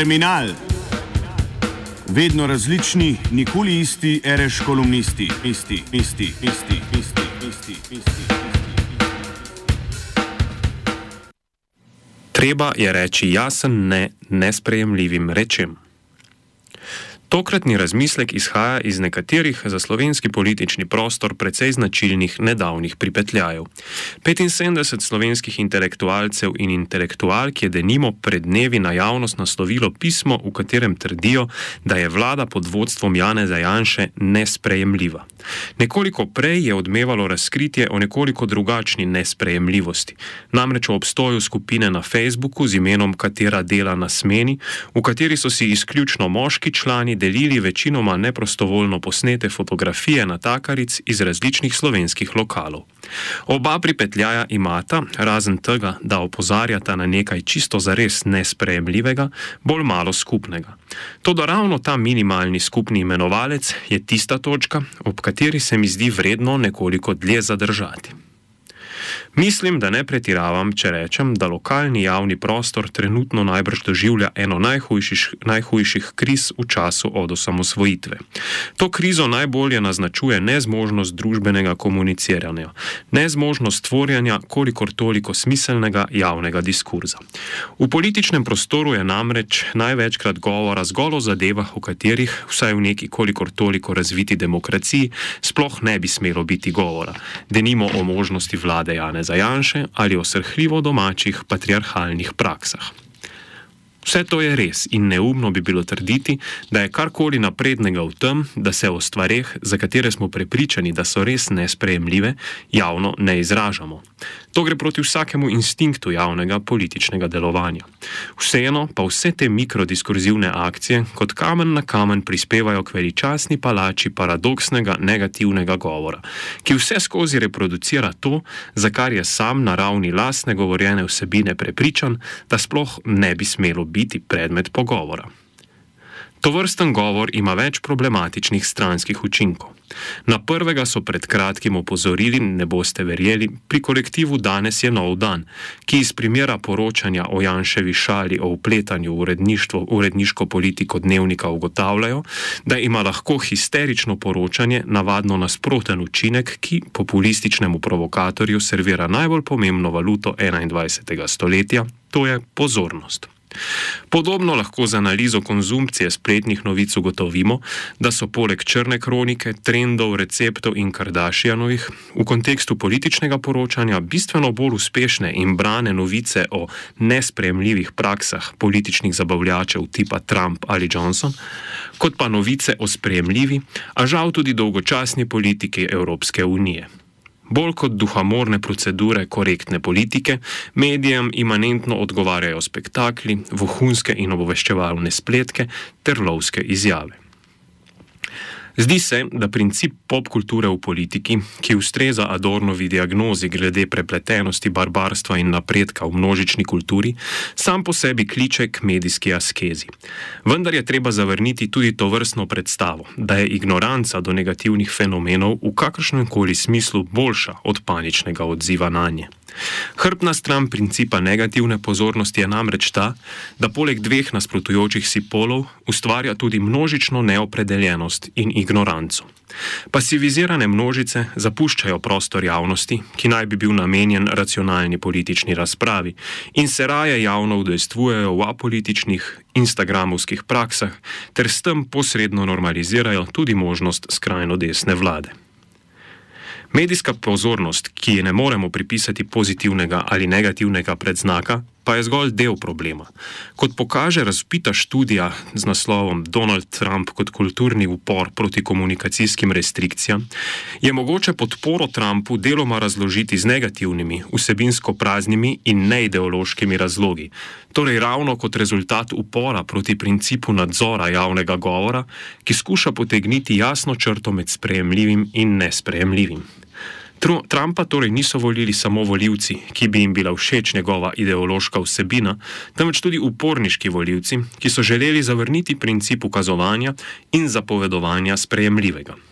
Terminal. Vedno različni, nikoli isti, reš kolumnisti, isti, isti, isti, isti, isti, isti. Treba je reči jasen ne nesprejemljivim rečem. Tokratni razmislek izhaja iz nekaterih za slovenski politični prostor precej značilnih nedavnih pripetljajev. 75 slovenskih intelektualcev in intelektualk je denimo pred dnevi na javnost naslovilo pismo, v katerem trdijo, da je vlada pod vodstvom Jane Zajanše nesprejemljiva. Nekoliko prej je odmevalo razkritje o nekoliko drugačni nesprejemljivosti, namreč o obstoju skupine na Facebooku z imenom Katera dela na smeni, v kateri so si izključno moški člani delili večinoma neprostovoljno posnete fotografije natakaric iz različnih slovenskih lokalov. Oba pripetljaja imata, razen tega, da opozarjata na nekaj čisto zares nesprejemljivega, bolj malo skupnega. Toda ravno ta minimalni skupni imenovalec je tista točka, ob kateri se mi zdi vredno nekoliko dlje zadržati. Mislim, da ne pretiravam, če rečem, da lokalni javni prostor trenutno najbrž doživlja eno najhujših, najhujših kriz v času od osamosvojitve. To krizo najbolje naznačuje nezmožnost družbenega komuniciranja, nezmožnost stvorjanja kolikor toliko smiselnega javnega diskurza. V političnem prostoru je namreč največkrat govora zgolj o zadevah, o katerih, vsaj v neki kolikor toliko razviti demokraciji, sploh ne bi smelo biti govora. Denimo o možnosti vlade Jane Janeza Janše ali o srhljivo domačih patriarhalnih praksah. Vse to je res in neumno bi bilo trditi, da je karkoli naprednega v tem, da se o stvarih, za katere smo prepričani, da so res nesprejemljive, javno ne izražamo. To gre proti vsakemu instinktu javnega političnega delovanja. Vseeno pa vse te mikrodiskurzivne akcije kot kamen na kamen prispevajo k veličasni palači paradoksnega negativnega govora, ki vse skozi reproducira to, za kar je sam na ravni lastne govorjene vsebine prepričan, da sploh ne bi smelo biti predmet pogovora. To vrsten govor ima več problematičnih stranskih učinkov. Na prvega so pred kratkim opozorili, ne boste verjeli, pri kolektivu Danes je nov dan, ki iz primera poročanja o Janševi šali o upletanju v uredniško politiko dnevnika ugotavljajo, da ima lahko histerično poročanje navadno nasproten učinek, ki populističnemu provokatorju servira najbolj pomembno valuto 21. stoletja, to je pozornost. Podobno lahko z analizo konzumpcije spletnih novic ugotovimo, da so poleg črne kronike, trendov, receptov in Kardashianovih v kontekstu političnega poročanja bistveno bolj uspešne in brane novice o nespremljivih praksah političnih zabavljačev tipa Trump ali Johnson, kot pa novice o spremljivi, a žal tudi dolgočasni politiki Evropske unije. Bolj kot duhamorne procedure korektne politike, medijem imanentno odgovarjajo spektakli, vohunske in obveščevalne spletke ter lovske izjave. Zdi se, da princip popkulture v politiki, ki ustreza Adornovi diagnozi glede prepletenosti barbarstva in napredka v množični kulturi, sam po sebi kliče k medijski askezi. Vendar je treba zavrniti tudi to vrstno predstavo, da je ignoranca do negativnih fenomenov v kakršnem koli smislu boljša od paničnega odziva na nje. Hrbna stran principa negativne pozornosti je namreč ta, da poleg dveh nasprotujočih si polov ustvarja tudi množično neopredeljenost in ignoranco. Pasivizirane množice zapuščajo prostor javnosti, ki naj bi bil namenjen racionalni politični razpravi, in se raje javno udejstvujejo v apolitičnih instagramovskih praksah, ter s tem posredno normalizirajo tudi možnost skrajno desne vlade. Medijska pozornost, ki ji ne moremo pripisati pozitivnega ali negativnega predznaka, pa je zgolj del problema. Kot pokaže razpita študija z naslovom Donald Trump kot kulturni upor proti komunikacijskim restrikcijam, je mogoče podporo Trumpu deloma razložiti z negativnimi, vsebinsko praznimi in neideološkimi razlogi, torej ravno kot rezultat upora proti principu nadzora javnega govora, ki skuša potegniti jasno črto med sprejemljivim in nesprejemljivim. Trumpa torej niso volili samo voljivci, ki bi jim bila všeč njegova ideološka vsebina, temveč tudi uporniški voljivci, ki so želeli zavrniti princip ukazovanja in zapovedovanja sprejemljivega.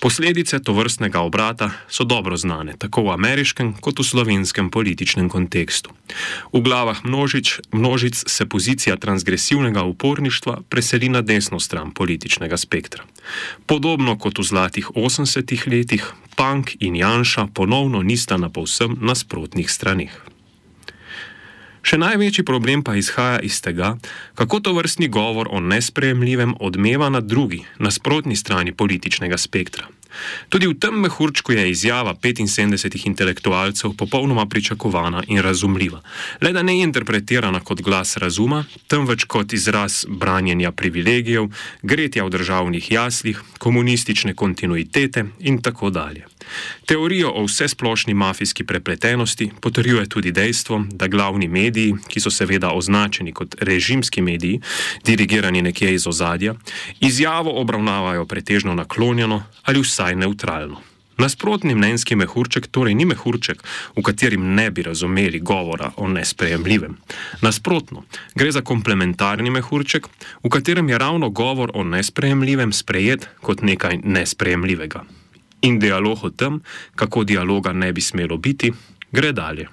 Posledice tovrstnega obrata so dobro znane, tako v ameriškem kot v slovenskem političnem kontekstu. V glavah množič, množic se pozicija transgresivnega uporništva preseli na desno stran političnega spektra. Podobno kot v zlatih 80-ih letih, Punk in Janša ponovno nista na povsem nasprotnih stranih. Še največji problem pa izhaja iz tega, kako to vrstni govor o nesprejemljivem odmeva na drugi, nasprotni strani političnega spektra. Tudi v tem mehurčku je izjava 75 intelektualcev popolnoma pričakovana in razumljiva, le da ne je interpretirana kot glas razuma, temveč kot izraz branjenja privilegijev, gretja v državnih jaslih, komunistične kontinuitete in tako dalje. Teorijo o vsesplošni mafijski prepletenosti potrjuje tudi dejstvo, da glavni mediji, ki so seveda označeni kot režimski mediji, dirigirani nekje iz ozadja, izjavo obravnavajo pretežno naklonjeno ali vsaj neutralno. Nasprotni mnenjski mehurček torej ni mehurček, v katerem ne bi razumeli govora o nesprejemljivem. Nasprotno, gre za komplementarni mehurček, v katerem je ravno govor o nesprejemljivem sprejet kot nekaj nesprejemljivega in dialog o tem, kako dialoga ne bi smelo biti, gre dalje.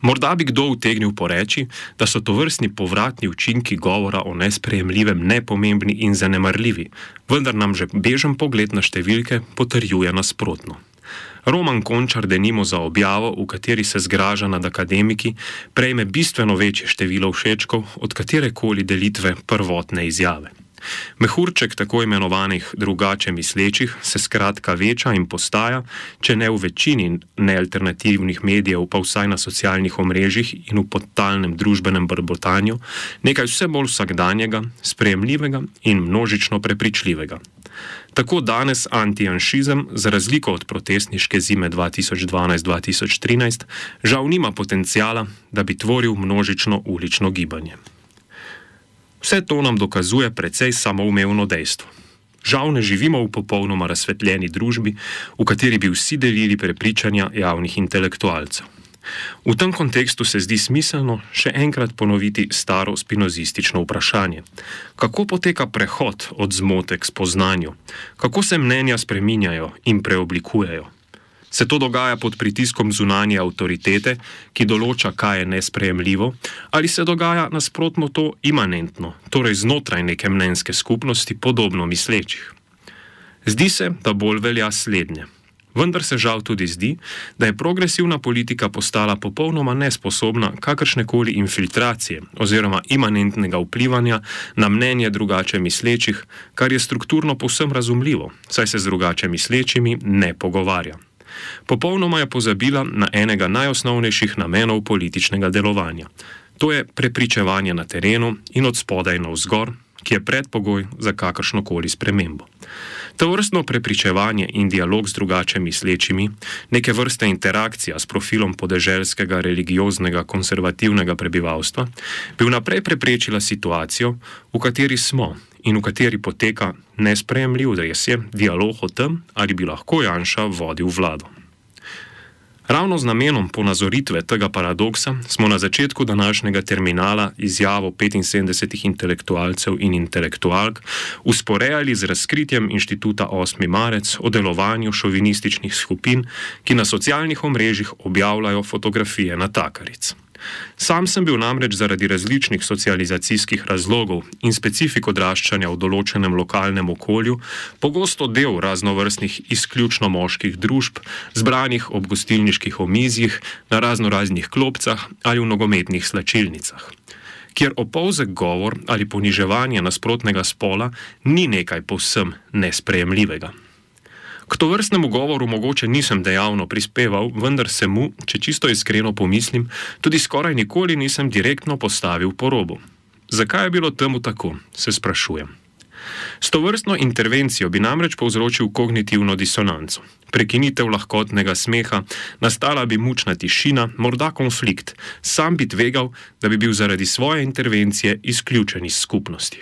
Morda bi kdo utegnil poreči, da so to vrstni povratni učinki govora o nesprejemljivem nepomembni in zanemarljivi, vendar nam že bežen pogled na številke potrjuje nasprotno. Roman Končar denimo za objavo, v kateri se zgraža nad akademiki, prejme bistveno večje število všečkov od katerekoli delitve prvotne izjave. Mehurček tako imenovanih drugače mislečih se skratka veča in postaja, če ne v večini nealternativnih medijev, pa vsaj na socialnih omrežjih in v podtalnem družbenem brbotanju, nekaj vse bolj vsakdanjega, sprejemljivega in množično prepričljivega. Tako danes antijanšizem, za razliko od protestniške zime 2012-2013, žal nima potencijala, da bi tvoril množično ulično gibanje. Vse to nam dokazuje precej samoumevno dejstvo. Žal ne živimo v popolnoma razsvetljeni družbi, v kateri bi vsi delili prepričanja javnih intelektualcev. V tem kontekstu se zdi smiselno še enkrat ponoviti staro spinozistično vprašanje: kako poteka prehod od zmote k spoznanju, kako se mnenja spreminjajo in preoblikujejo? Se to dogaja pod pritiskom zunanje avtoritete, ki določa, kaj je nesprejemljivo, ali se dogaja nasprotno to imanentno, torej znotraj neke mnenjske skupnosti, podobno mislečih? Zdi se, da bolj velja slednje. Vendar se žal tudi zdi, da je progresivna politika postala popolnoma nesposobna kakršne koli infiltracije oziroma imanentnega vplivanja na mnenje drugače mislečih, kar je strukturno povsem razumljivo, saj se z drugače mislečimi ne pogovarja. Popolnoma je pozabila na enega najosnovnejših namenov političnega delovanja. To je prepričevanje na terenu in od spodaj na vzgor, ki je predpogoj za kakršno koli spremembo. To vrstno prepričevanje in dialog z drugače mislečimi, neke vrste interakcija s profilom podeželskega, religioznega, konservativnega prebivalstva, bi vnaprej preprečila situacijo, v kateri smo in v kateri poteka nesprejemljiv res je dialog o tem, ali bi lahko Janša vodil vlado. Ravno z namenom ponazoritve tega paradoksa smo na začetku današnjega terminala izjavo 75 intelektualcev in intelektualk usporejali z razkritjem inštituta 8. marec o delovanju šovinističnih skupin, ki na socialnih omrežjih objavljajo fotografije natakaric. Sam sem bil namreč zaradi različnih socializacijskih razlogov in specifik odraščanja v določenem lokalnem okolju pogosto del raznovrstnih izključno moških družb, zbranih ob gostilniških omizjih, na razno raznih klopcah ali v nogometnih slačilnicah. Kjer opolzek govor ali poniževanje nasprotnega spola ni nekaj povsem nesprejemljivega. K to vrstnemu govoru mogoče nisem dejavno prispeval, vendar se mu, če čisto iskreno pomislim, tudi skoraj nikoli nisem direktno postavil po robu. Zakaj je bilo temu tako, se sprašujem. S to vrstno intervencijo bi namreč povzročil kognitivno disonanco, prekinitev lahkotnega smeha, nastala bi mučna tišina, morda konflikt, sam bi tvegal, da bi bil zaradi svoje intervencije izključen iz skupnosti.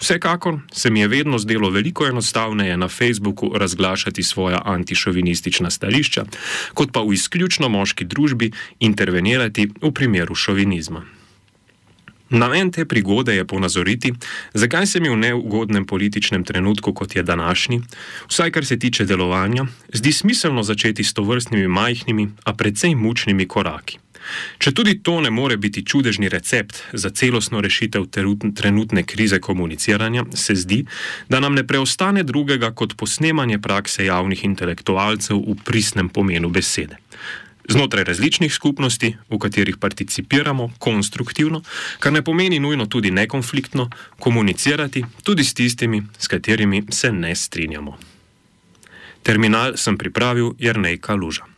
Vsekakor se mi je vedno zdelo veliko enostavneje na Facebooku razglašati svoja antišovinistična stališča, kot pa v izključno moški družbi intervenirati v primeru šovinizma. Namen te prigode je ponazoriti, zakaj se mi v neugodnem političnem trenutku, kot je današnji, vsaj kar se tiče delovanja, zdi smiselno začeti s tovrstnimi majhnimi, a precej mučnimi koraki. Če tudi to ne more biti čudežni recept za celostno rešitev trenutne krize komuniciranja, se zdi, da nam ne preostane drugega kot posnemanje prakse javnih intelektualcev v pristnem pomenu besede znotraj različnih skupnosti, v katerih participiramo konstruktivno, kar ne pomeni nujno tudi nekonfliktno, komunicirati tudi s tistimi, s katerimi se ne strinjamo. Terminal sem pripravil Jrnej Kaluža.